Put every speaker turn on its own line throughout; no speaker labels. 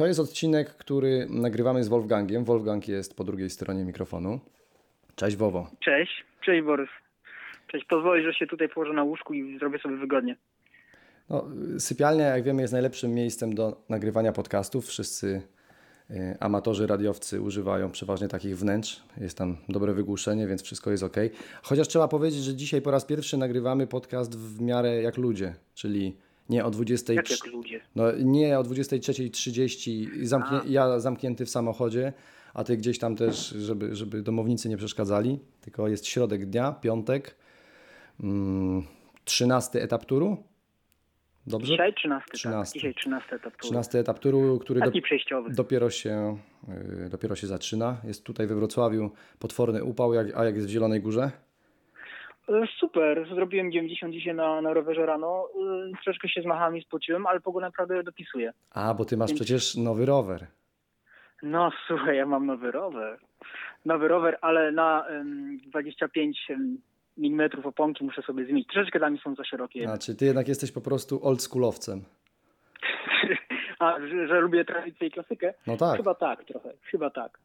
To jest odcinek, który nagrywamy z Wolfgangiem. Wolfgang jest po drugiej stronie mikrofonu. Cześć Wowo.
Cześć, cześć Borys. Cześć, pozwolisz, że się tutaj położę na łóżku i zrobię sobie wygodnie.
No, sypialnia, jak wiemy, jest najlepszym miejscem do nagrywania podcastów. Wszyscy y, amatorzy radiowcy używają przeważnie takich wnętrz. Jest tam dobre wygłuszenie, więc wszystko jest ok. Chociaż trzeba powiedzieć, że dzisiaj po raz pierwszy nagrywamy podcast w miarę jak ludzie, czyli nie o 20.
Jak, jak ludzie.
No, nie o 23.30 zamknie, ja zamknięty w samochodzie, a ty gdzieś tam też, żeby, żeby domownicy nie przeszkadzali. Tylko jest środek dnia, piątek, mm, 13 etap turu. Dobrze?
Dzisiaj 13,
13.
Tak. Dzisiaj 13 etap turu.
13 etap turu, który do,
Taki przejściowy.
dopiero, się, y, dopiero się zaczyna. Jest tutaj we Wrocławiu potworny upał, jak, a jak jest w Zielonej Górze?
E, Super, zrobiłem 90 dzisiaj na, na rowerze rano. E, Troszeczkę się zmachałem i spociłem, ale pogoda naprawdę dopisuje.
A, bo ty masz przecież nowy rower.
No słuchaj, ja mam nowy rower. Nowy rower, ale na em, 25 mm oponki muszę sobie zmienić. Troszeczkę dla mnie są za szerokie.
Znaczy, ty jednak jesteś po prostu oldschoolowcem.
A, że, że lubię tradycję i klasykę?
No tak.
Chyba tak trochę, chyba tak.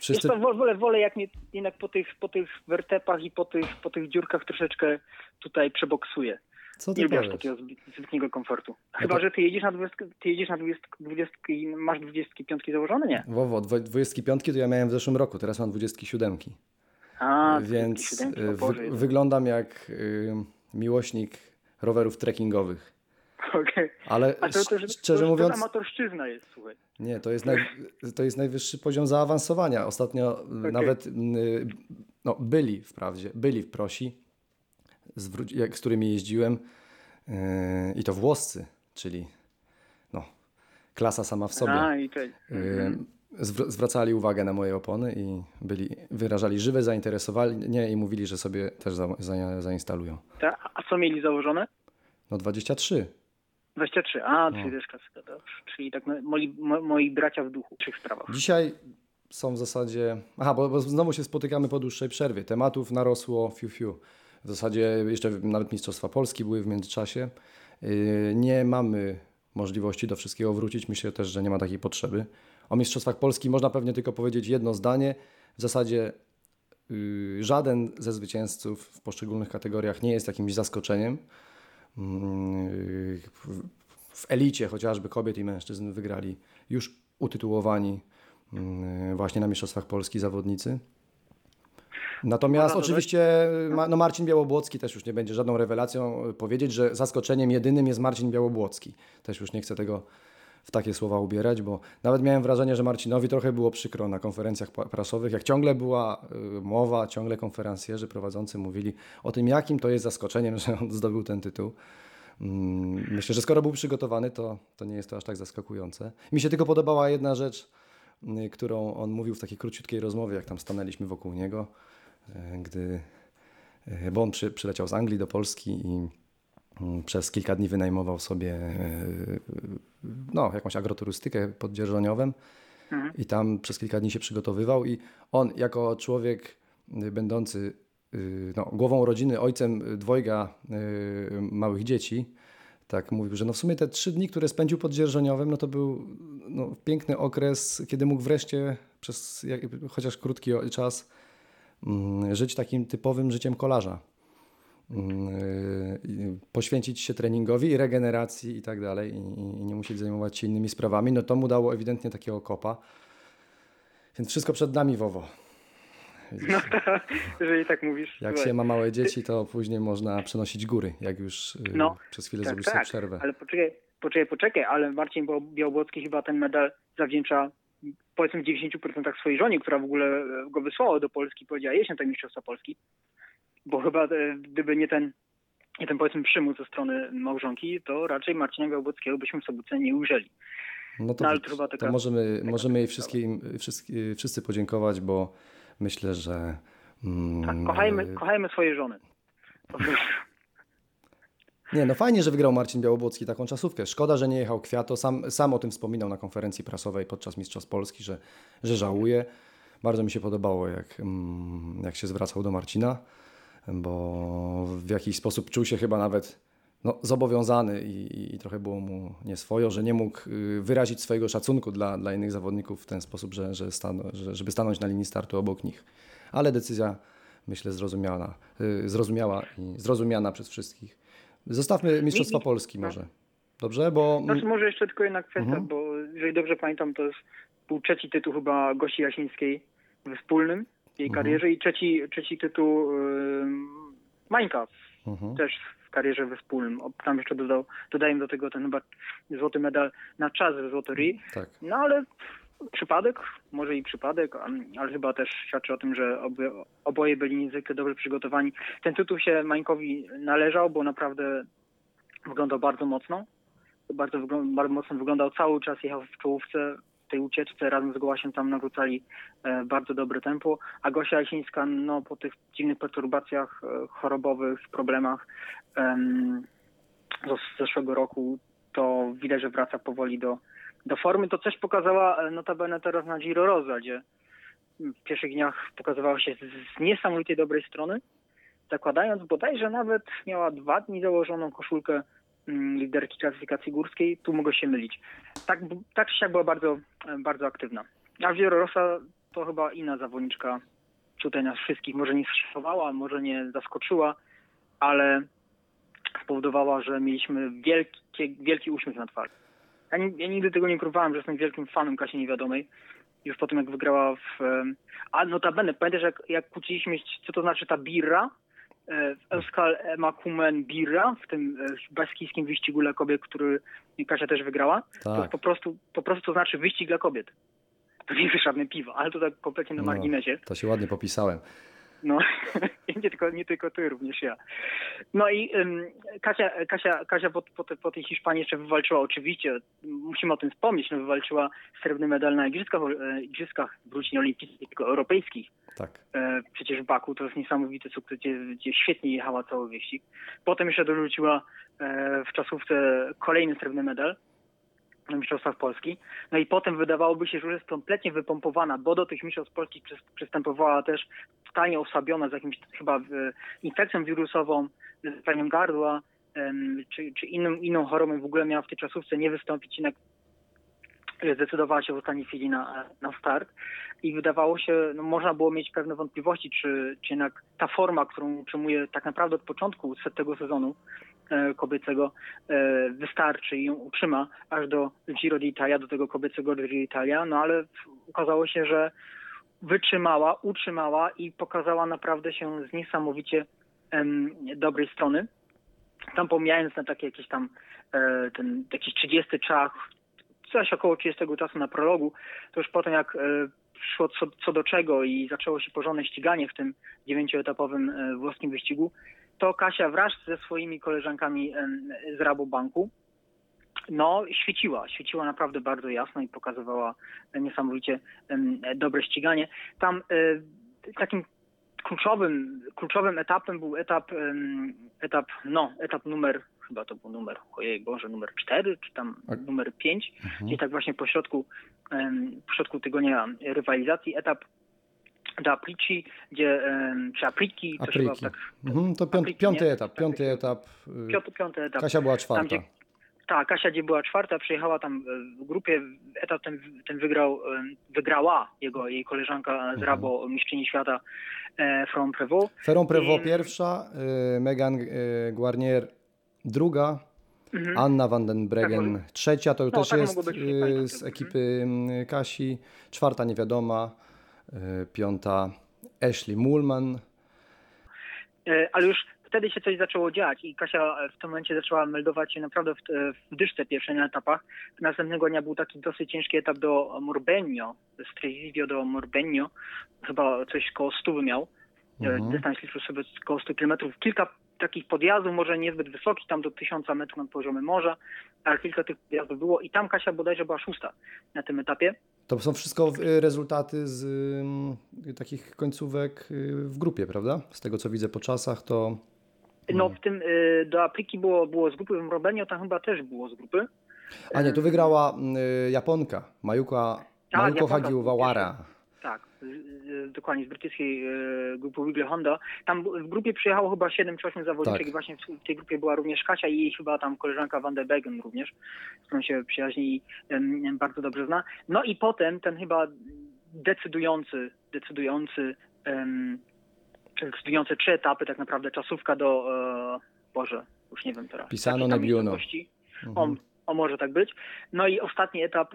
Wszyscy,
Wiesz co, wolę, wolę jak mnie jednak po tych, po tych wertepach i po tych, po tych dziurkach troszeczkę tutaj przeboksuję.
co ty
Nie lubię takiego zbyt- zbytniego komfortu. Chyba,
to-
że ty jedziesz na 20, ty jedziesz na 20, 20 i masz 25 założone? Nie.
Wowo, dwo- 25 to ja miałem w zeszłym roku, teraz mam 27.
A,
Więc
27,
y,
o Boże,
wy, wyglądam jak y, miłośnik rowerów trekkingowych.
Okej.
Ale
A to, to,
sz-
to,
szczerze
to, to
mówiąc,
amatorszczyzna jest, słuchaj.
nie, to jest, naj, to jest najwyższy poziom zaawansowania. Ostatnio y, nawet y, no, byli wprawdzie, byli w prosi, zwró- jak, z którymi jeździłem y, i to włoscy, czyli no, klasa sama w sobie.
A, i.
Y, zwr- zwracali uwagę na moje opony i byli, wyrażali żywe zainteresowanie i mówili, że sobie też za, za, zainstalują.
Ta, a co mieli założone?
No 23.
23. A,
No.
czyli też klasyka, dobrze. Czyli tak no, moi, mo, moi bracia w duchu w trzech sprawach.
Dzisiaj są w zasadzie... Aha, bo, bo znowu się spotykamy po dłuższej przerwie. Tematów narosło fiu fiu. W zasadzie jeszcze nawet Mistrzostwa Polski były w międzyczasie. Yy, Nie mamy możliwości do wszystkiego wrócić. Myślę też, że nie ma takiej potrzeby. O Mistrzostwach Polski można pewnie tylko powiedzieć jedno zdanie. W zasadzie yy, żaden ze zwycięzców w poszczególnych kategoriach nie jest jakimś zaskoczeniem. Yy, w- elicie chociażby kobiet i mężczyzn wygrali już utytułowani yy, właśnie na Mistrzostwach Polski zawodnicy. Natomiast oczywiście no Marcin Białobłocki też już nie będzie żadną rewelacją yy, powiedzieć, że zaskoczeniem jedynym jest Marcin Białobłocki. Też już nie chcę tego w takie słowa ubierać, bo nawet miałem wrażenie, że Marcinowi trochę było przykro na konferencjach prasowych, jak ciągle była y, mowa, ciągle konferencjerzy prowadzący mówili o tym, jakim to jest zaskoczeniem, że on zdobył ten tytuł. Mm, Myślę, że skoro był przygotowany, to, to nie jest to aż tak zaskakujące. Mi się tylko podobała jedna rzecz, y, którą on mówił w takiej króciutkiej rozmowie, jak tam stanęliśmy wokół niego, y, gdy, bo on przy, przyleciał z Anglii do Polski i przez kilka dni wynajmował sobie y, no, jakąś agroturystykę pod Dzierżoniowem i tam przez kilka dni się przygotowywał i on jako człowiek y, będący no, głową rodziny, ojcem dwojga małych dzieci, tak mówił, że no w sumie te trzy dni, które spędził pod Dzierżoniowem, no to był no, piękny okres, kiedy mógł wreszcie przez jak, chociaż krótki czas mm, żyć takim typowym życiem kolarza. Poświęcić się treningowi i regeneracji i tak dalej i, i nie musieć zajmować się innymi sprawami, no to mu dało ewidentnie takiego kopa. Więc wszystko przed nami, Wowo.
No, jeżeli tak mówisz.
jak
słuchaj.
się ma małe dzieci, to później można przenosić góry, jak już y,
No,
przez chwilę
tak,
zrobisz
tak,
sobie przerwę.
ale poczekaj, poczekaj, poczekaj, ale Marcin Biał- Białobłocki chyba ten medal zawdzięcza powiedzmy w 90% swojej żonie, która w ogóle e, go wysłała do Polski, powiedziała jeść na te Mistrzostwa Polski, bo chyba e, gdyby nie ten, nie ten powiedzmy przymus ze strony małżonki, to raczej Marcina Białobłockiego byśmy w Sobótce nie ujrzeli.
No to,
No, ale to chyba taka-
to możemy,
taka
możemy jej wszystkim, wszyscy, wszyscy podziękować, bo myślę, że mm,
Tak, kochajmy, kochajmy swoje żony.
Nie, no fajnie, że wygrał Marcin Białobłocki taką czasówkę. Szkoda, że nie jechał Kwiato. Sam, sam o tym wspominał na konferencji prasowej podczas Mistrzostw Polski, że, że żałuje. Bardzo mi się podobało, jak, mm, jak się zwracał do Marcina, bo w jakiś sposób czuł się chyba nawet no, zobowiązany i, i trochę było mu nieswojo, że nie mógł y, wyrazić swojego szacunku dla, dla innych zawodników w ten sposób, że, że, stan, że żeby stanąć na linii startu obok nich. Ale decyzja, myślę, zrozumiana, y, zrozumiała i zrozumiana przez wszystkich. Zostawmy Mistrzostwa
Mi- mi-
Polski może. Dobrze, bo...
Znaczy może jeszcze tylko jedna kwestia,
Mhm.
bo jeżeli dobrze pamiętam, to jest, był trzeci tytuł chyba Gosi Jasińskiej we wspólnym jej
Mhm.
karierze i trzeci, trzeci tytuł Mańka
Mhm.
też w karierze we wspólnym. Tam jeszcze dodał, dodaję do tego ten chyba złoty medal na czas w Złotorii.
Tak.
No ale przypadek, może i przypadek, ale chyba też świadczy o tym, że oby, oboje byli niezwykle dobrze przygotowani. Ten tytuł się Mańkowi należał, bo naprawdę wyglądał bardzo mocno. Bardzo, bardzo mocno wyglądał cały czas, jechał w czołówce tej ucieczce, razem z Gołasiem tam narzucali e, bardzo dobre tempo, a Gosia Jasińska no, po tych dziwnych perturbacjach e, chorobowych, problemach em, z zeszłego roku, to widać, że wraca powoli do, do formy. To coś pokazała e, notabene teraz na Giro Rosa, gdzie w pierwszych dniach pokazywała się z, niesamowitej dobrej strony, zakładając bodajże nawet miała dwa dni założoną koszulkę liderki klasyfikacji górskiej. Tu mogę się mylić. Tak, tak czy siak była bardzo, e, bardzo aktywna. A Rosa to chyba inna zawodniczka tutaj nas wszystkich. Może nie zszokowała, może nie zaskoczyła, ale spowodowała, że mieliśmy wielkie, wielki uśmiech na twarzy. Ja, ja nigdy tego nie próbowałem, że jestem wielkim fanem Kasi Niewiadomej. Już po tym, jak wygrała w... em, A notabene, pamiętasz, jak, jak kłóciliśmy się, co to znaczy ta birra? W Euskal Emakumen Birra, w tym e, baskijskim wyścigu dla kobiet, który Kasia też wygrała. To
Tak.
po prostu, po prostu to znaczy wyścig dla kobiet. To nie jest żadne piwo, ale to tak kompletnie na
No.
marginesie.
To się ładnie popisałem.
No, nie tylko, nie tylko ty, również ja. No i ym, Kasia, Kasia, Kasia po, po, po tej Hiszpanii jeszcze wywalczyła, oczywiście, musimy o tym wspomnieć, no, wywalczyła srebrny medal na igrzyskach, e, igrzyskach wróć nie olimpijskich, tylko europejskich.
Tak.
E, przecież w Baku to jest niesamowity sukces, gdzie, gdzie świetnie jechała cały wyścig. Potem jeszcze dorzuciła e, w czasówce kolejny srebrny medal na Mistrzostwach Polski. No i potem wydawałoby się, że jest kompletnie wypompowana, bo do tych Mistrzostw przys- przystępowała też totalnie osłabiona z jakimś chyba e, infekcją wirusową, z gardła, czy, czy inną, inną chorobą w ogóle miała w tej czasówce nie wystąpić, jednak zdecydowała się w ostatniej chwili na, na start i wydawało się, no można było mieć pewne wątpliwości, czy, czy jednak ta forma, którą utrzymuje tak naprawdę od początku tego sezonu e, kobiecego e, wystarczy i ją utrzyma aż do Giro d'Italia, do tego kobiecego Giro d'Italia, no ale okazało się, że wytrzymała, utrzymała i pokazała naprawdę się z niesamowicie em, dobrej strony. Tam pomijając na takie jakieś tam e, ten jakiś 30 czas, coś około 30 czasu na prologu, to już potem jak e, szło co, co do czego i zaczęło się porządne ściganie w tym dziewięcioetapowym e, włoskim wyścigu, to Kasia wraz ze swoimi koleżankami z Rabobanku no, świeciła. Świeciła naprawdę bardzo jasno i pokazywała niesamowicie dobre ściganie. Tam e, takim kluczowym, kluczowym etapem był etap, etap, no, etap numer, chyba to był numer, ojej Boże, numer 4, czy tam
A-
numer 5,
Mhm.
gdzie tak właśnie po środku, em, po środku tygodnia rywalizacji, etap do Aplici, gdzie, czy Apliki, to chyba tak,
Mhm, to piąty,
Apriki,
piąty etap.
Tak,
Piąty
tak.
etap. y,
piąty, piąty etap.
Kasia była
Tam,
czwarta.
gdzie, tak, Kasia gdzie była czwarta, przejechała tam e, w grupie, etap ten, ten wygrał, em, wygrała jego, jej koleżanka z
Mhm.
Rabo, mistrzyni świata e, From Prevot.
Ferron Prevot
I-
pierwsza, Megan Guarnier druga,
Mhm.
Anna van den Breggen
Tak,
trzecia, to
No,
też
tak
jest
być,
y, z ekipy y, Kasi, czwarta niewiadoma, y, piąta Ashley Mullman.
E, ale już wtedy się coś zaczęło dziać i Kasia w tym momencie zaczęła meldować się naprawdę w, w dyszce pierwszej na etapach. Następnego dnia był taki dosyć ciężki etap do Morbegno, z Trevisio do Morbegno, chyba coś koło 100 miał.
Mhm.
Dystans liczył sobie około 100 km. Kilka takich podjazdów, może niezbyt wysokich, tam do 1000 metrów nad poziomem morza, ale kilka tych podjazdów było i tam Kasia bodajże była szósta na tym etapie.
To są wszystko y, rezultaty z y, takich końcówek y, w grupie, prawda? Z tego co widzę po czasach, to
No w tym y, do Apliki było, było z grupy, w Morbenio tam chyba też było z grupy.
A nie, tu wygrała y, Japonka, Majuka,
Tak,
Majuko Hagiwawara.
Dokładnie z brytyjskiej e, grupy Wigle Honda. Tam w grupie przyjechało chyba 7 czy 8 zawodniczek
Tak.
i właśnie w tej grupie była również Kasia i jej chyba tam koleżanka Van de Begen również, z którą się przyjaźni i bardzo dobrze zna. No i potem ten chyba decydujący, decydujący, em, decydujące trzy etapy tak naprawdę czasówka do, e, Boże, już nie wiem teraz.
Pisano
miejscowości.
Mhm.
O może tak być. No i ostatni etap,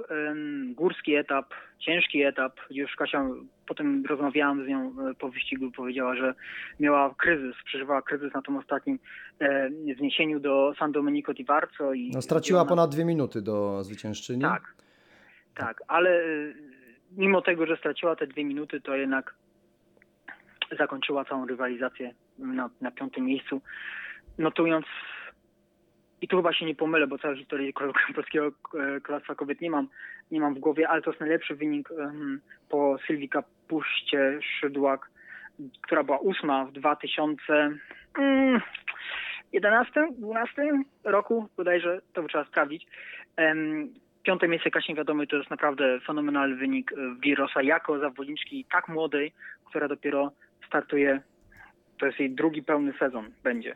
górski etap, ciężki etap. Już Kasia, potem rozmawiałam z nią e, po wyścigu, powiedziała, że miała kryzys, przeżywała kryzys na tym ostatnim e, wniesieniu do San Domenico di Varzo. I
No, straciła
ona-
ponad dwie minuty do zwyciężczyni.
Tak, tak, ale e, mimo tego, że straciła te dwie minuty, to jednak zakończyła całą rywalizację na, na piątym miejscu, notując i tu chyba się nie pomylę, bo całej historii polskiego e, królestwa kobiet nie mam, nie mam w głowie, ale to jest najlepszy wynik em, po Sylwii Kapuście Szydłak, która była ósma w 2011 12 roku, bodajże, to by trzeba sprawdzić. Em, Piąte miejsce Kasi Wiadomej to jest naprawdę fenomenalny wynik e, Wirosa jako zawodniczki tak młodej, która dopiero startuje, to jest jej drugi pełny sezon będzie e,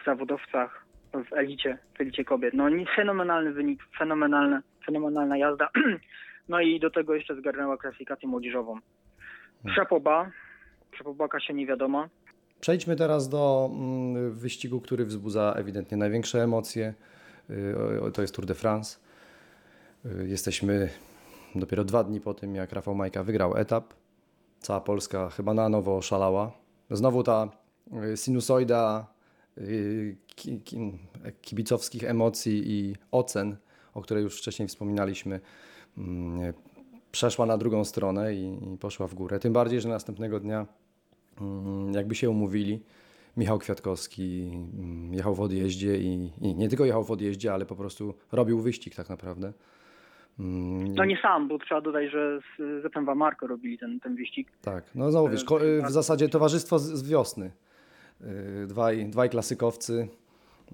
w zawodowcach w elicie, w elicie kobiet. No fenomenalny wynik, fenomenalna, fenomenalna jazda. No i do tego jeszcze zgarnęła klasyfikację młodzieżową. Przepoba, przepoba Kasia niewiadoma.
Przejdźmy teraz do mm, wyścigu, który wzbudza ewidentnie największe emocje. Y, To jest Tour de France. Y, Jesteśmy dopiero dwa dni po tym, jak Rafał Majka wygrał etap. Cała Polska chyba na nowo oszalała. Znowu ta y, sinusoida kibicowskich emocji i ocen, o której już wcześniej wspominaliśmy, mm, przeszła na drugą stronę i, poszła w górę. Tym bardziej, że następnego dnia Mm, jakby się umówili. Michał Kwiatkowski mm, jechał w odjeździe i, i nie tylko jechał w odjeździe, ale po prostu robił wyścig tak naprawdę.
No nie sam, bo trzeba dodać, że z Zepem Marko robili ten, ten wyścig.
Tak, no znowu wiesz, y, w zasadzie towarzystwo z wiosny. Y, Dwaj, dwaj klasykowcy,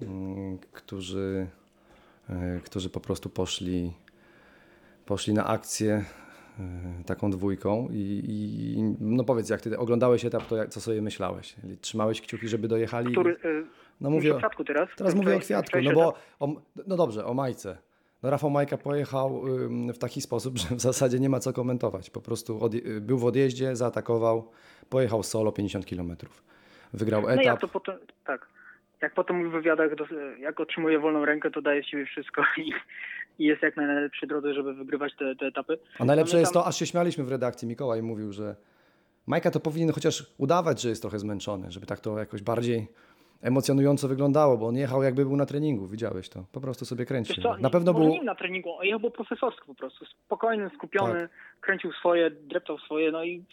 mm, którzy, y, którzy po prostu poszli, poszli na akcję y, taką dwójką i, i no powiedz, jak ty oglądałeś etap, to jak, co sobie myślałeś? Trzymałeś kciuki, żeby dojechali?
Który,
No
mówię o Kwiatku teraz.
Teraz mówię o Kwiatku, no bo, o, no dobrze, o Majce. No Rafał Majka pojechał w taki sposób, że w zasadzie nie ma co komentować. Po prostu y, był w odjeździe, zaatakował, pojechał solo 50 km. Wygrał
No jak
etap.
to potem, tak. Jak potem w wywiadach, jak otrzymuje wolną rękę, to daje siebie wszystko i, i jest jak na najlepszej drodze, żeby wygrywać te, te etapy.
A najlepsze
No my
jest
tam-
to, aż się śmialiśmy w redakcji, Mikołaj mówił, że Majka to powinien chociaż udawać, że jest trochę zmęczony, żeby tak to jakoś bardziej emocjonująco wyglądało, bo on jechał jakby był na treningu, widziałeś to. Po prostu sobie kręcił.
Co,
Na pewno był...
nie na treningu, on jechał po profesorstwu po prostu. Spokojny, skupiony,
Tak.
kręcił swoje, dreptał swoje, no i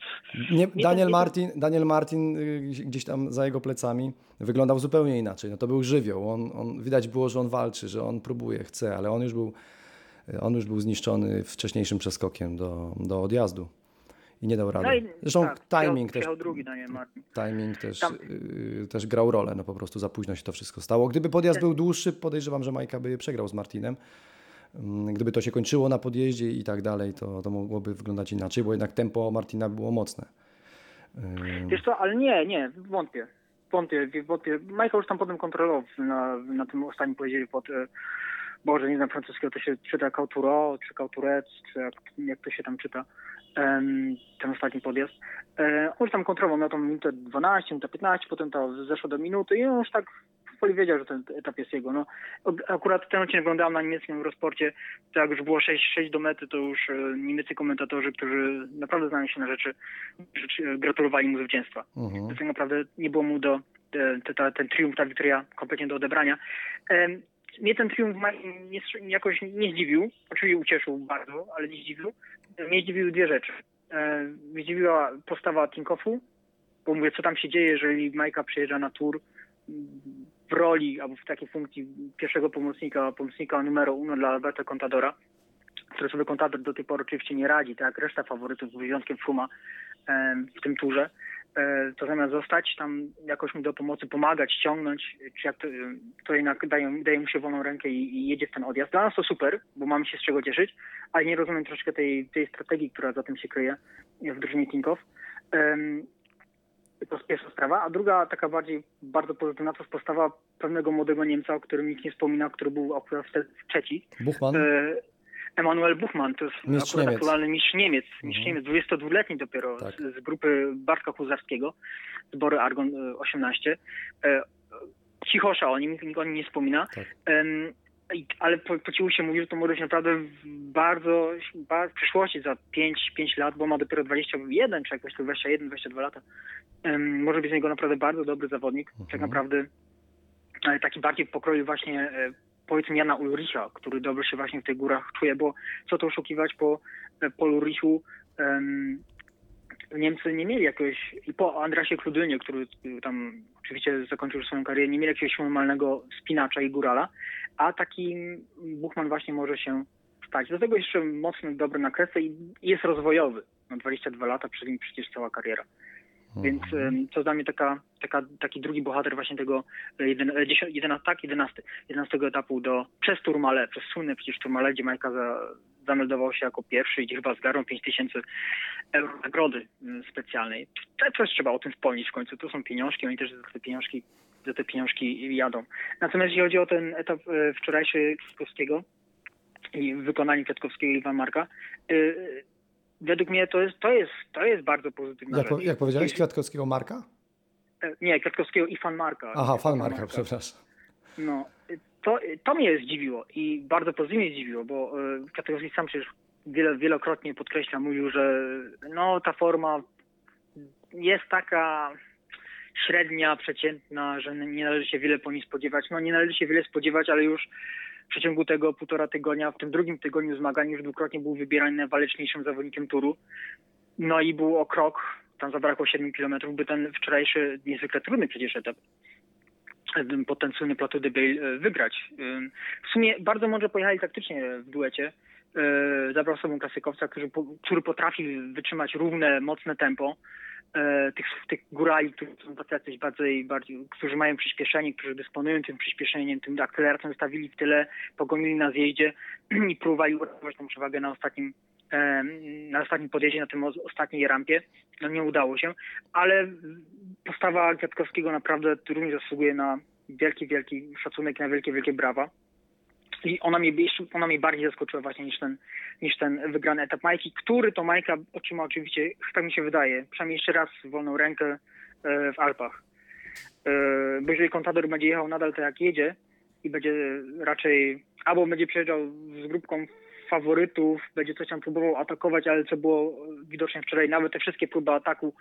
Nie, Daniel, Martin, Daniel Martin y, gdzieś tam za jego plecami wyglądał zupełnie inaczej. No to był żywioł. On, on, widać było, że on walczy, że on próbuje, chce, ale on już był, y, on już był zniszczony wcześniejszym przeskokiem do, do odjazdu i nie dał rady.
No i
Zresztą
tak,
timing, też,
drugi Martin.
timing też, y, też grał rolę. No po prostu za późno się to wszystko stało. Gdyby podjazd był dłuższy, podejrzewam, że Majka by przegrał z Martinem. Mm, Gdyby to się kończyło na podjeździe i tak dalej, to, to mogłoby wyglądać inaczej, bo jednak tempo Martina było mocne. Y,
Wiesz co, ale nie, nie, wątpię. Wątpię, wątpię. Michael już tam potem kontrolował na, na tym ostatnim pojeździe pod, e, Boże, nie znam francuskiego, to się czyta Cauturo, czy Cauturec, czy jak, jak to się tam czyta, ten ostatni podjazd. E, on już tam kontrolował na tą minutę 12, minutę 15, potem to zeszło do minuty i on już tak powoli wiedział, że ten etap jest jego. No, Ak- akurat ten odcinek oglądałem na niemieckim rozporcie, to jak już było 6, 6 do mety, to już e, niemieccy komentatorzy, którzy naprawdę znają się na rzeczy, e, gratulowali mu zwycięstwa.
mhm.
To tak naprawdę nie było mu do, te, te, ta, ten triumf, ta wiktoria kompletnie do odebrania. Mnie ten triumf jakoś nie zdziwił, oczywiście ucieszył bardzo, ale nie zdziwił. Mnie zdziwiły dwie rzeczy. E, mnie zdziwiła postawa Tinkoffu, bo mówię, co tam się dzieje, jeżeli Majka przyjeżdża na tour w roli albo w takiej funkcji pierwszego pomocnika, pomocnika numero uno dla Alberto Contadora, który sobie Contador do tej pory oczywiście nie radzi, tak jak reszta faworytów, z wyjątkiem Fuma w tym turze. E, to zamiast zostać tam jakoś mu do pomocy pomagać, ciągnąć, czy jak to, to jednak daje, daje mu się wolną rękę i, i, jedzie w ten odjazd. Dla nas to super, bo mamy się z czego cieszyć, ale nie rozumiem troszkę tej, tej strategii, która za tym się kryje w drużynie Tinkoff. To jest pierwsza sprawa. A druga, taka bardziej bardzo pozytywna, to jest postawa pewnego młodego Niemca, o którym nikt nie wspomina, który był akurat wtedy trzeci.
Buchmann?
E, Emanuel Buchmann, to jest
mistrz
akurat
Niemiec.
aktualny mistrz Niemiec, mistrz
Mhm.
Niemiec, 22-letni dopiero,
Tak.
z, z grupy Bartka Huzarskiego, zbory Argon e, 18. E, Cichosza o nim, nikt o nim nie wspomina.
Tak.
I- ale po, po cichu się mówi, że to może być naprawdę w bardzo, bardzo w przyszłości, za 5, 5 lat, bo ma dopiero 21 czy jakoś to 21, 22 lata. Może być z niego naprawdę bardzo dobry zawodnik. Tak
Mhm.
naprawdę e, taki bardziej w pokroju właśnie e, powiedzmy Jana Ulricha, który dobrze się właśnie w tych górach czuje, bo co to oszukiwać po, e, po Ulrichu em, Niemcy nie mieli jakiegoś, i po Andrasie Kludynie, który y, tam oczywiście zakończył swoją karierę, nie mieli jakiegoś normalnego spinacza i górala, a taki Buchman właśnie może się stać. Do tego jeszcze mocny, dobry na kresę i jest rozwojowy. No 22 lata, przed nim przecież cała kariera. Więc em, to dla mnie taka, taka, taki drugi bohater właśnie tego e, jeden, e, dziesię- jedena, tak, 11, 11 etapu do, przez Turmale, przez słynne przecież Turmale, gdzie Majka za, zameldował się jako pierwszy i gdzie chyba zgarnął 5 tysięcy euro nagrody specjalnej. To też trzeba o tym wspomnieć w końcu. To są pieniążki, oni też za te pieniążki, za te pieniążki jadą. Natomiast jeśli chodzi o ten etap e, wczorajszy Kwiatkowskiego i wykonanie Kwiatkowskiego i Van Marka, e, według mnie to jest, to jest, to jest bardzo pozytywna
Jak, jak powiedziałeś, Kwiatkowskiego Marka?
E, Nie, Kwiatkowskiego i Fan Marka.
Aha, fan Marka, przepraszam.
No, to, to mnie zdziwiło i bardzo pozytywnie zdziwiło, bo e, Kwiatkowski sam przecież wiele, wielokrotnie podkreśla, mówił, że no ta forma jest taka średnia, przeciętna, że nie należy się wiele po niej spodziewać. No nie należy się wiele spodziewać, ale już w przeciągu tego półtora tygodnia, w tym drugim tygodniu zmagań już dwukrotnie był wybierany waleczniejszym zawodnikiem turu. No i był o krok, tam zabrakło 7 kilometrów, by ten wczorajszy niezwykle trudny przecież etap e, pod ten słynny Plateau de Bale e, wygrać. W sumie bardzo mądrze pojechali taktycznie w duecie. E, Zabrał sobą klasykowca, który, który potrafi wytrzymać równe, mocne tempo tych, tych górali, którzy są tacy bardziej, bardziej, którzy mają przyspieszenie, którzy dysponują tym przyspieszeniem, tym akceleracją zostawili w tyle, pogonili na zjeździe i próbowali uratować tą przewagę na ostatnim e, na ostatnim podjeździe, na tym ostatniej rampie. No nie udało się, ale postawa Kwiatkowskiego naprawdę również zasługuje na wielki, wielki szacunek, na wielkie, wielkie brawa. I ona mnie, ona mnie bardziej zaskoczyła właśnie niż ten, niż ten wygrany etap Majki, który to Majka otrzymał oczywiście, tak mi się wydaje, przynajmniej jeszcze raz wolną rękę e, w Alpach. E, Bo jeżeli Contador będzie jechał nadal tak jak jedzie i będzie raczej, albo będzie przejeżdżał z grupką faworytów, będzie coś tam próbował atakować, ale co było widoczne wczoraj, nawet te wszystkie próby ataku,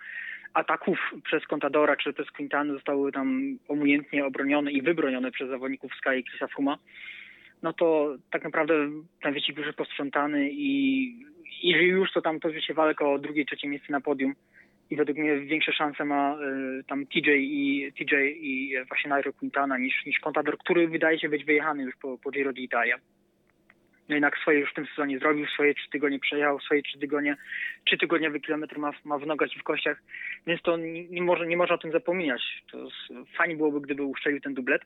ataków przez Contadora czy przez Quintana zostały tam umiejętnie obronione i wybronione przez zawodników Sky i Chrisa Fuma, no to tak naprawdę ten wyścig już jest posprzątany i jeżeli już to tam toczy się walka o drugie, trzecie miejsce na podium i według mnie większe szanse ma y, tam TJ i TJ i właśnie Nairo Quintana niż, niż Contador, który wydaje się być wyjechany już po, po Giro d'Italia. No jednak swoje już w tym sezonie zrobił, swoje trzy tygodnie przejechał, swoje trzy tygodnie, trzy tygodniowy kilometr ma, ma w nogach i w kościach, więc to nie, nie, może, nie można o tym zapominać. To fajnie byłoby, gdyby uszczelił ten dublet,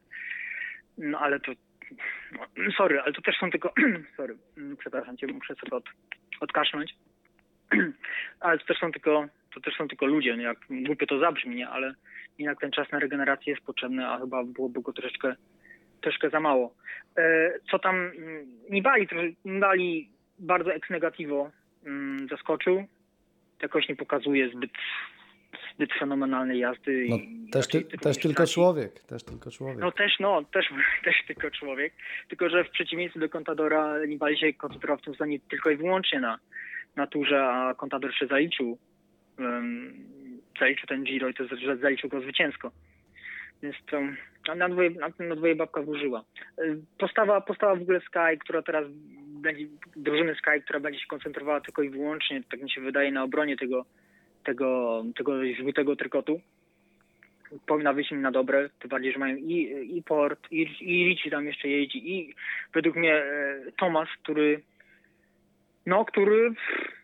no ale to sorry, ale to też są tylko sorry, mm, przepraszam cię, muszę sobie od, odkasznąć. ale to też są tylko to też są tylko ludzie, no jak głupio to zabrzmi, nie? ale jednak ten czas na regenerację jest potrzebny, a chyba byłoby go troszeczkę, troszkę za mało. E, co tam mm, Nibali, Nibali bardzo ex negativo mm, zaskoczył. Jakoś nie pokazuje zbyt, zbyt fenomenalnej jazdy.
No,
i
też, ty, też tylko człowiek, też tylko człowiek.
No też, no, też, też tylko człowiek. Tylko, że w przeciwieństwie do Contadora Nibali się koncentrował w tym sezonie tylko i wyłącznie na naturze, a Contador się zaliczył. Um, zaliczył ten Giro i to zaliczył go zwycięsko. Więc to na dwoje, na, dwoje babka włożyła. Postawa, postawa w ogóle Sky, która teraz będzie, drużyny Sky, która będzie się koncentrowała tylko i wyłącznie, tak mi się wydaje, na obronie tego, tego, tego żółtego trykotu powinna wyjść im na dobre, tym bardziej, że mają i, i Port, i, i Ricci tam jeszcze jeździ, i według mnie e, Tomas, który no, który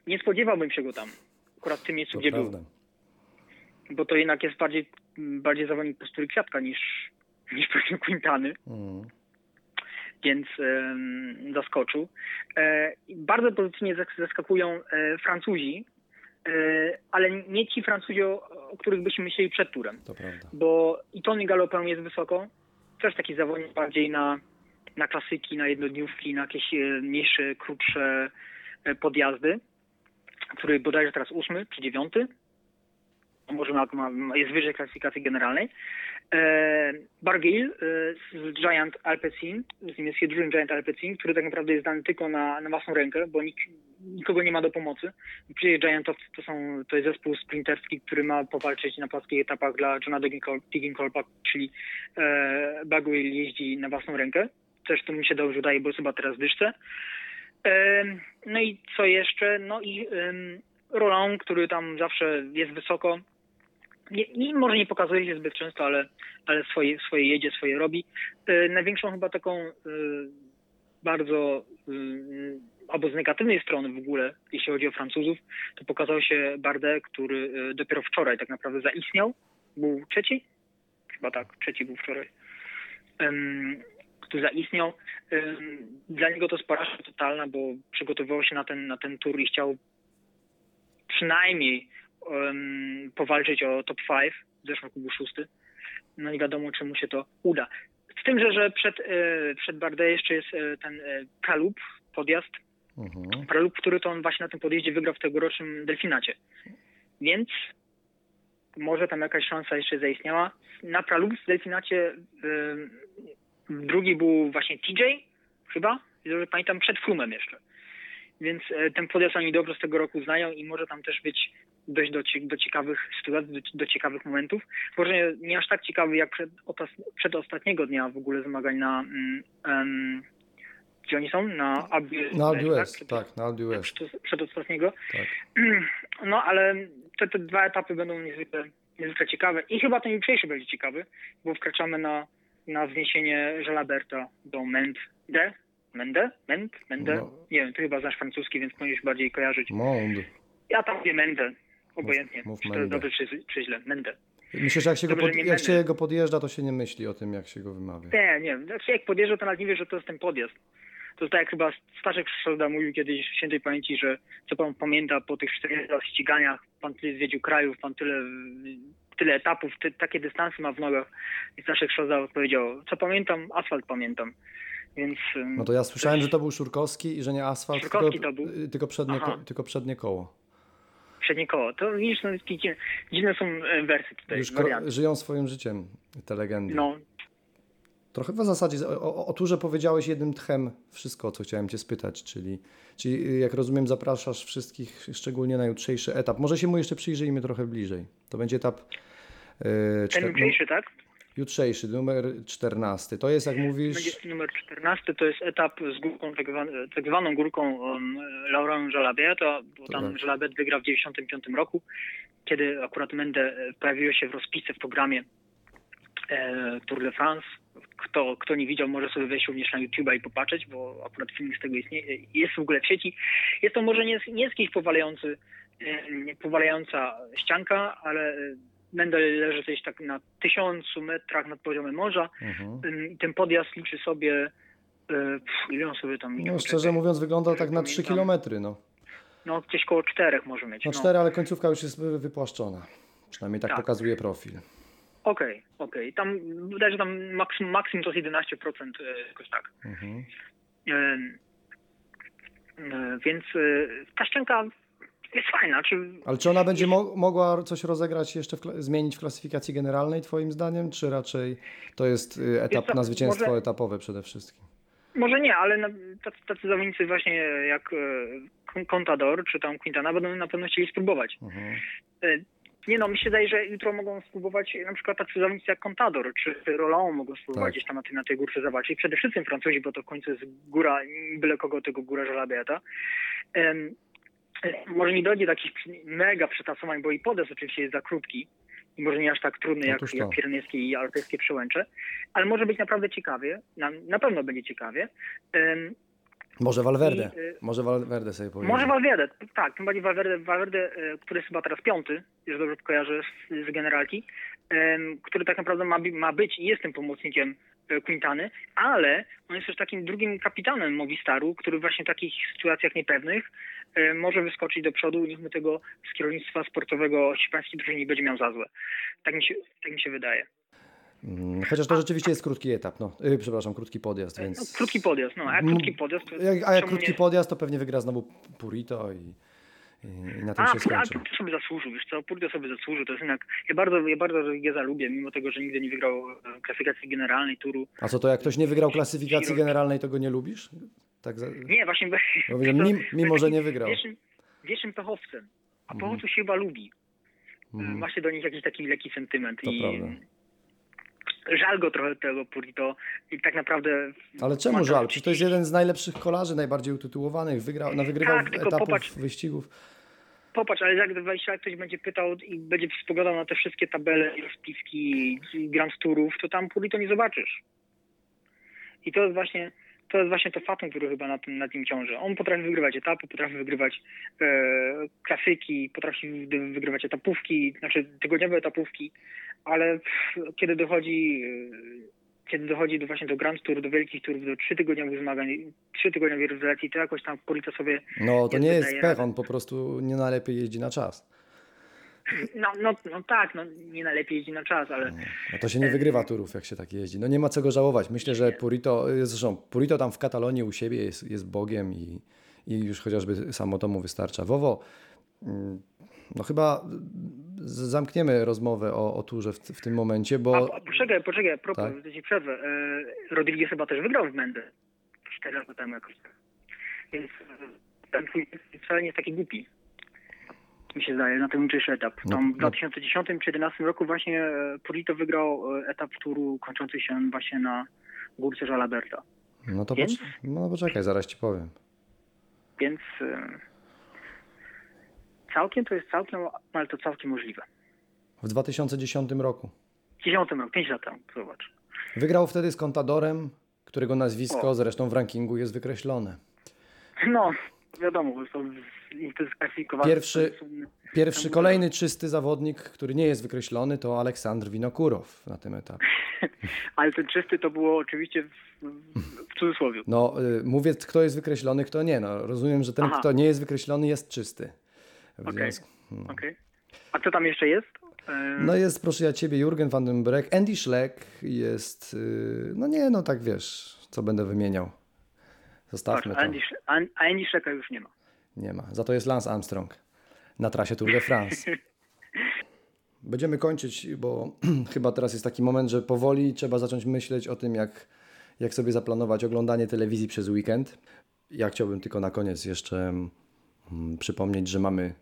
nie spodziewałbym się go tam, akurat w tym miejscu,
to
gdzie
prawda.
był. bo to jednak jest bardziej, bardziej zawodnik postury kwiatka niż, niż powiedzmy Quintany.
Mm.
Więc em, zaskoczył. E, bardzo pozytywnie zas- zaskakują e, Francuzi, e, ale nie ci Francuzi, o, których byśmy myśleli przed turem.
To prawda.
bo i Tony Galopem jest wysoko. Też taki zawodnik bardziej na, na klasyki, na jednodniówki, na jakieś e, mniejsze, krótsze e, podjazdy, który bodajże teraz ósmy czy dziewiąty. Może ma, ma, jest wyżej klasyfikacji generalnej. E, Barguil e, z Giant Alpecin, z niemieckiej drużyny Giant Alpecin, który tak naprawdę jest dany tylko na, na własną rękę, bo nik, nikogo nie ma do pomocy. Przecież Giantowcy to, są, to jest zespół sprinterski, który ma powalczyć na płaskich etapach dla Johna Degenkolba, czyli e, jeździ na własną rękę. Też to mi się dobrze udaje, bo chyba teraz w dyszce. E, no i co jeszcze? No i em, Roland, który tam zawsze jest wysoko. Nie, nie, może nie pokazuje się zbyt często, ale, ale swoje, swoje jedzie, swoje robi. E, największą chyba taką e, bardzo e, albo z negatywnej strony w ogóle, jeśli chodzi o Francuzów, to pokazał się Bardet, który dopiero wczoraj tak naprawdę zaistniał. Był trzeci? Chyba tak, trzeci był wczoraj. Który zaistniał. Dla niego to jest porażka totalna, bo przygotowywał się na ten, na ten tur i chciał przynajmniej em, powalczyć o top 5. W zeszłym roku był szósty. No nie wiadomo, czy mu się to uda. Z tym, że, że przed, e, przed Bardet jeszcze jest e, ten e, Kalup, podjazd,
Mhm.
Pralub, który to on właśnie na tym podjeździe wygrał w tegorocznym Delfinacie. Więc może tam jakaś szansa jeszcze zaistniała. Na Pralub w Delfinacie drugi był właśnie TJ, chyba, jeżeli pamiętam, przed Flumem jeszcze. Więc e, ten podjazd oni dobrze z tego roku znają i może tam też być dojść do, do ciekawych sytuacji, do, do ciekawych momentów. Może nie, nie aż tak ciekawy jak przed, otas- przed ostatniego dnia w ogóle zmagań na em, gdzie oni są? Na Abbey
Na Albi
tak?
Tak, na West.
Przed, przed ostatniego.
Tak.
No ale te, te dwa etapy będą niezwykle, niezwykle ciekawe i chyba ten jutrzejszy będzie ciekawy, bo wkraczamy na, na wzniesienie Jalaberta do Mende. Mende? Mend? Mende?
No.
Nie wiem, ty chyba znasz francuski, więc powinieneś bardziej kojarzyć.
Mond.
Ja tam mówię Mende, obojętnie.
mów
czy to
Mende.
jest dobrze, czy, czy źle. Mende.
Myślę, że jak się, go
Dobrze,
pod,
nie
jak się go podjeżdża, to się nie myśli o tym, jak się go wymawia.
Nie, nie. Znaczy jak podjeżdża, to nawet nie wie, że to jest ten podjazd. To jest tak jak chyba Staszek Szolda mówił kiedyś w świętej pamięci, że co pan pamięta po tych 40 ściganiach, pan tyle zwiedził krajów, pan tyle, tyle etapów, ty, takie dystanse ma w nogach. I Staszek Szolda odpowiedział, co pamiętam, asfalt pamiętam. Więc
No to ja słyszałem, że to był Szurkowski i że nie asfalt,
Szurkowski
tylko,
to był?
tylko, przednie, ko, tylko przednie koło.
Przednie koło. To widzisz, no, dziwne, dziwne są e, wersy tutaj,
Już żyją swoim życiem te legendy.
No,
Trochę w zasadzie o, o, o turze powiedziałeś jednym tchem wszystko, co chciałem Cię spytać, czyli, czyli y, jak rozumiem zapraszasz wszystkich szczególnie na jutrzejszy etap. Może się mu jeszcze przyjrzyjmy trochę bliżej. To będzie etap y,
ten jutrzejszy, tak?
Jutrzejszy, numer 14. To jest jak mówisz...
Będzie numer 14 to jest etap z górką, tak, zwan, tak zwaną górką um, Laurent Jalabert, to, bo
To
tam
tak.
Jalabert wygrał w 95 roku, kiedy akurat Mende pojawiło się w rozpisce w programie e, Tour de France. Kto, kto nie widział, może sobie wejść również na YouTube'a i popatrzeć, bo akurat film z tego istnieje, jest w ogóle w sieci. Jest to może nie, jest- nie jest jakiś powalający, e, powalająca ścianka, ale e, Mende leży gdzieś tak na tysiącu metrach nad poziomem morza.
Mhm.
Ten podjazd liczy sobie, pff, ile on sobie tam?
No, szczerze mówiąc wygląda tak na 3
Pamiętam.
km. No,
No gdzieś koło czterech może mieć.
no
no.
4, ale końcówka już jest wy- wypłaszczona. Przynajmniej tak,
Tak.
pokazuje profil.
Okej, okej. Tam wydaje się, tam maksymum, maksimum to jest 11%, y, jakoś tak.
Mhm.
Ym, y, Więc y, ta ścianka jest fajna. Czy
Ale czy ona będzie mo- mogła coś rozegrać jeszcze, zmienić w klasyfikacji generalnej twoim zdaniem, czy raczej to jest y, etap na zwycięstwo
może-
etapowe przede wszystkim?
Może nie, ale na, tacy, tacy zawodnicy właśnie jak e, Contador czy tam Quintana będą na pewno chcieli spróbować.
Mhm.
E, Nie no, mi się wydaje, że jutro mogą spróbować na przykład tacy zawodnicy jak Contador czy Roland mogą spróbować
Tak.
gdzieś tam na tej, na tej górce zawalczyć. Przede wszystkim Francuzi, bo to w końcu jest góra, byle kogo tego góra e, Może nie dojdzie do jakichś mega przetasowań, bo i podest oczywiście jest za krótki i może nie aż tak trudny jak,
Otóż to.
jak pirenejskie i alpejskie przełęcze, ale może być naprawdę ciekawie, na, na pewno będzie ciekawie. Em,
Może Valverde.
I, y,
Może Valverde sobie powiedzieć.
Może Valverde, tak, tym bardziej Valverde, Valverde, e, który jest chyba teraz piąty, już dobrze kojarzę z, z generalki, em, który tak naprawdę ma, ma być i jest tym pomocnikiem Quintany, ale on jest też takim drugim kapitanem Movistaru, który właśnie w takich sytuacjach niepewnych e, może wyskoczyć do przodu, niech my tego z kierownictwa sportowego hiszpańskiej drużyny nie będzie miał za złe. Tak mi się, tak mi się wydaje.
Mm, Chociaż to rzeczywiście jest krótki etap, no. Yy, przepraszam, krótki podjazd,
No,
więc...
krótki podjazd, no, a jak
Mm,
krótki podjazd, to
a jak krótki
nie-
podjazd, to pewnie wygra znowu Purito i, i, na tym
A,
się
a
skończy.
Purdy sobie zasłużył, wiesz co, Purdy sobie zasłużył, to jest jednak, ja bardzo, ja bardzo Rodrigueza lubię, mimo tego, że nigdy nie wygrał e, klasyfikacji generalnej, turu.
A co to, jak ktoś nie wygrał klasyfikacji generalnej, to go nie lubisz? Tak za...
Nie, właśnie,
Bo mim, mimo, że nie wygrał.
Wiecznym, wiecznym pechowcem, a
Mhm.
pechowców się chyba lubi.
Mhm.
Ma się do nich jakiś taki lekki sentyment
To
i
prawda.
żal go trochę tego Purito i tak naprawdę...
Ale czemu żal?
to-
Przecież to jest jeden z najlepszych kolarzy, najbardziej utytułowanych. Wygrał, na wygrywał
Tak,
etapów
popatrz-
wyścigów.
Popatrz, ale jak 20 lat ktoś będzie pytał i będzie spoglądał na te wszystkie tabele, rozpiski Grand Tourów, to tam Purito nie zobaczysz. I to jest właśnie to jest właśnie to fatum, który chyba na tym, na tym ciąży. On potrafi wygrywać etapy, potrafi wygrywać e, klasyki, potrafi wy- wygrywać etapówki, znaczy tygodniowe etapówki, ale kiedy dochodzi kiedy dochodzi do właśnie do Grand Tour, do wielkich turów, do trzytygodniowych zmagań, trzytygodniowej rywalizacji, to jakoś tam Purito sobie
No to
nie
nie jest pech, on po prostu nie najlepiej jeździ na czas.
No, no, no tak, no nie najlepiej jeździ na czas, ale
No to się nie wygrywa turów, jak się tak jeździ. No nie ma co go żałować. Myślę, że Purito, zresztą Purito tam w Katalonii u siebie jest, jest Bogiem i, i już chociażby samo to mu wystarcza. Wowo, mm, no chyba zamkniemy rozmowę o, o turze w, w tym momencie, bo...
A, a poczekaj, poczekaj, propos,
Tak.
ci przerwę. E, Rodriguez chyba też wygrał w Mendę. 4 lata temu jakoś. tak. Więc e, ten wcale nie jest taki głupi. Mi się zdaje, na ten jutrzejszy etap.
No,
Tam
no.
w 2010 czy 2011 roku właśnie e, Purito wygrał etap turu kończący się właśnie na górce Jalaberta.
No to
Więc?
no poczekaj, zaraz ci powiem.
Więc całkiem to jest całkiem, ale to całkiem możliwe.
W 2010 roku.
W 10 roku, 5 lat temu, zobacz.
Wygrał wtedy z Contadorem, którego nazwisko
O.
zresztą w rankingu jest wykreślone.
No, wiadomo, bo jest kwalifikowane.
Pierwszy- Pierwszy kolejny czysty zawodnik, który nie jest wykreślony, to Aleksandr Winokurow na tym etapie.
Ale ten czysty to było oczywiście w, w cudzysłowie.
No, y, mówię, kto jest wykreślony, kto nie. No, rozumiem, że ten,
Aha.
kto nie jest wykreślony, jest czysty. W związku- no.
Okej. A co tam jeszcze jest? E,
no jest, proszę ja ciebie, Jurgen van den Breck, Andy Schleck jest, y, no nie, no tak wiesz, co będę wymieniał.
patrz,
Zostawmy to.
Andy, Andy Schlecka już nie ma.
Nie ma. Za to jest Lance Armstrong na trasie Tour de France. Będziemy kończyć, bo chyba teraz jest taki moment, że powoli trzeba zacząć myśleć o tym, jak, jak sobie zaplanować oglądanie telewizji przez weekend. Ja chciałbym tylko na koniec jeszcze mm, przypomnieć, że mamy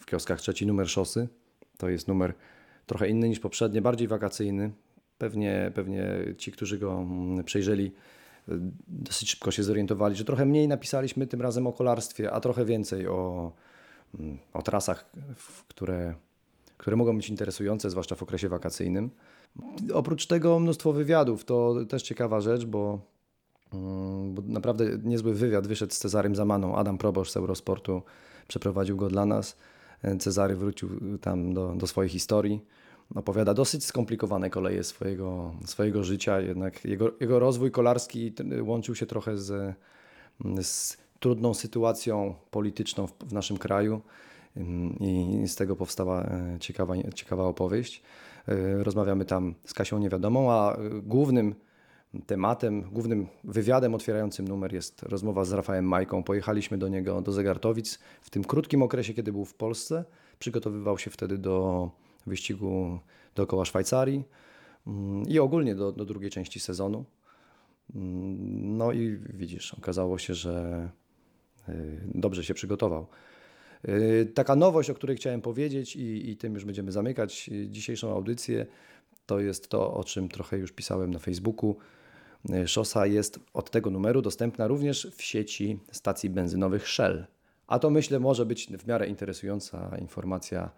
w kioskach trzeci numer szosy. To jest numer trochę inny niż poprzednie, bardziej wakacyjny. Pewnie, pewnie ci, którzy go mm, przejrzeli, y, dosyć szybko się zorientowali, że trochę mniej napisaliśmy tym razem o kolarstwie, a trochę więcej o, mm, o trasach, które, które mogą być interesujące, zwłaszcza w okresie wakacyjnym. Oprócz tego mnóstwo wywiadów, to też ciekawa rzecz, bo, mm, bo naprawdę niezły wywiad wyszedł z Cezarym Zamaną. Adam Probosz z Eurosportu przeprowadził go dla nas. Cezary wrócił tam do, do swojej historii. Opowiada dosyć skomplikowane koleje swojego, swojego życia, jednak jego, jego rozwój kolarski łączył się trochę z, z trudną sytuacją polityczną w, w naszym kraju i z tego powstała e, ciekawa, ciekawa opowieść. E, Rozmawiamy tam z Kasią Niewiadomą, a e, głównym tematem, głównym wywiadem otwierającym numer jest rozmowa z Rafałem Majką. Pojechaliśmy do niego do Zegartowic w tym krótkim okresie, kiedy był w Polsce. Przygotowywał się wtedy do wyścigu dookoła Szwajcarii mm, i ogólnie do, do drugiej części sezonu. Mm, No i widzisz, okazało się, że y, dobrze się przygotował. Y, Taka nowość, o której chciałem powiedzieć i, i tym już będziemy zamykać dzisiejszą audycję, to jest to, o czym trochę już pisałem na Facebooku. Szosa jest od tego numeru dostępna również w sieci stacji benzynowych Shell. A to myślę może być w miarę interesująca informacja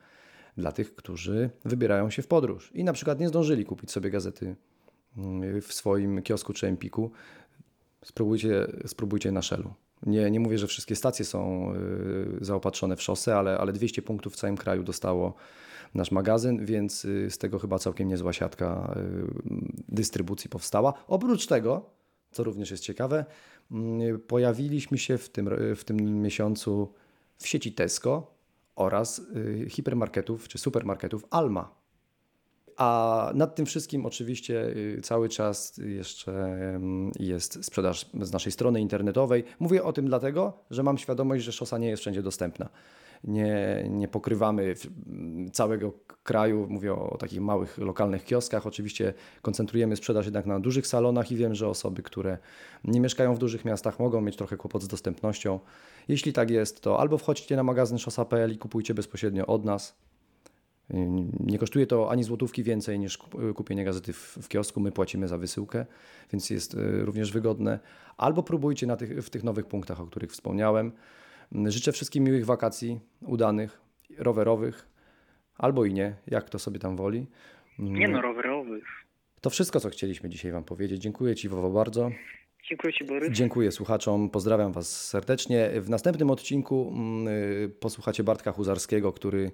dla tych, którzy wybierają się w podróż i na przykład nie zdążyli kupić sobie gazety y, w swoim kiosku czy Empiku. Spróbujcie, spróbujcie na Shellu. Nie, nie mówię, że wszystkie stacje są y, zaopatrzone w szosę, ale, ale 200 punktów w całym kraju dostało nasz magazyn, więc y, z tego chyba całkiem niezła siatka y, dystrybucji powstała. Oprócz tego, co również jest ciekawe, y, pojawiliśmy się w tym, w tym miesiącu w sieci Tesco oraz y, hipermarketów czy supermarketów Alma. A nad tym wszystkim oczywiście y, cały czas jeszcze ym, jest sprzedaż z naszej strony internetowej. Mówię o tym dlatego, że mam świadomość, że szosa nie jest wszędzie dostępna. Nie, nie pokrywamy całego kraju, mówię o, takich małych lokalnych kioskach. Oczywiście koncentrujemy sprzedaż jednak na dużych salonach i wiem, że osoby, które nie mieszkają w dużych miastach mogą mieć trochę kłopot z dostępnością. Jeśli tak jest, to albo wchodźcie na magazyn szosa.pl i kupujcie bezpośrednio od nas, nie kosztuje to ani złotówki więcej niż kup- kupienie gazety w, w kiosku. My płacimy za wysyłkę, więc jest y, również wygodne. Albo próbujcie na tych, w tych nowych punktach, o których wspomniałem. Życzę wszystkim miłych wakacji, udanych, rowerowych, albo i nie, jak to sobie tam woli. Mm,
Nie no, rowerowych.
To wszystko, co chcieliśmy dzisiaj Wam powiedzieć. Dziękuję Ci, Wowo, bardzo.
Dziękuję Ci, Borys.
Dziękuję słuchaczom, pozdrawiam Was serdecznie. W następnym odcinku mm, y, posłuchacie Bartka Huzarskiego, który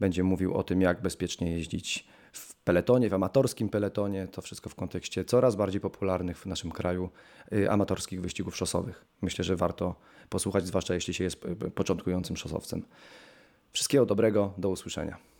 będzie mówił o tym, jak bezpiecznie jeździć w peletonie, w amatorskim peletonie. To wszystko w kontekście coraz bardziej popularnych w naszym kraju y, amatorskich wyścigów szosowych. Myślę, że warto posłuchać, zwłaszcza jeśli się jest y, początkującym szosowcem. Wszystkiego dobrego, do usłyszenia.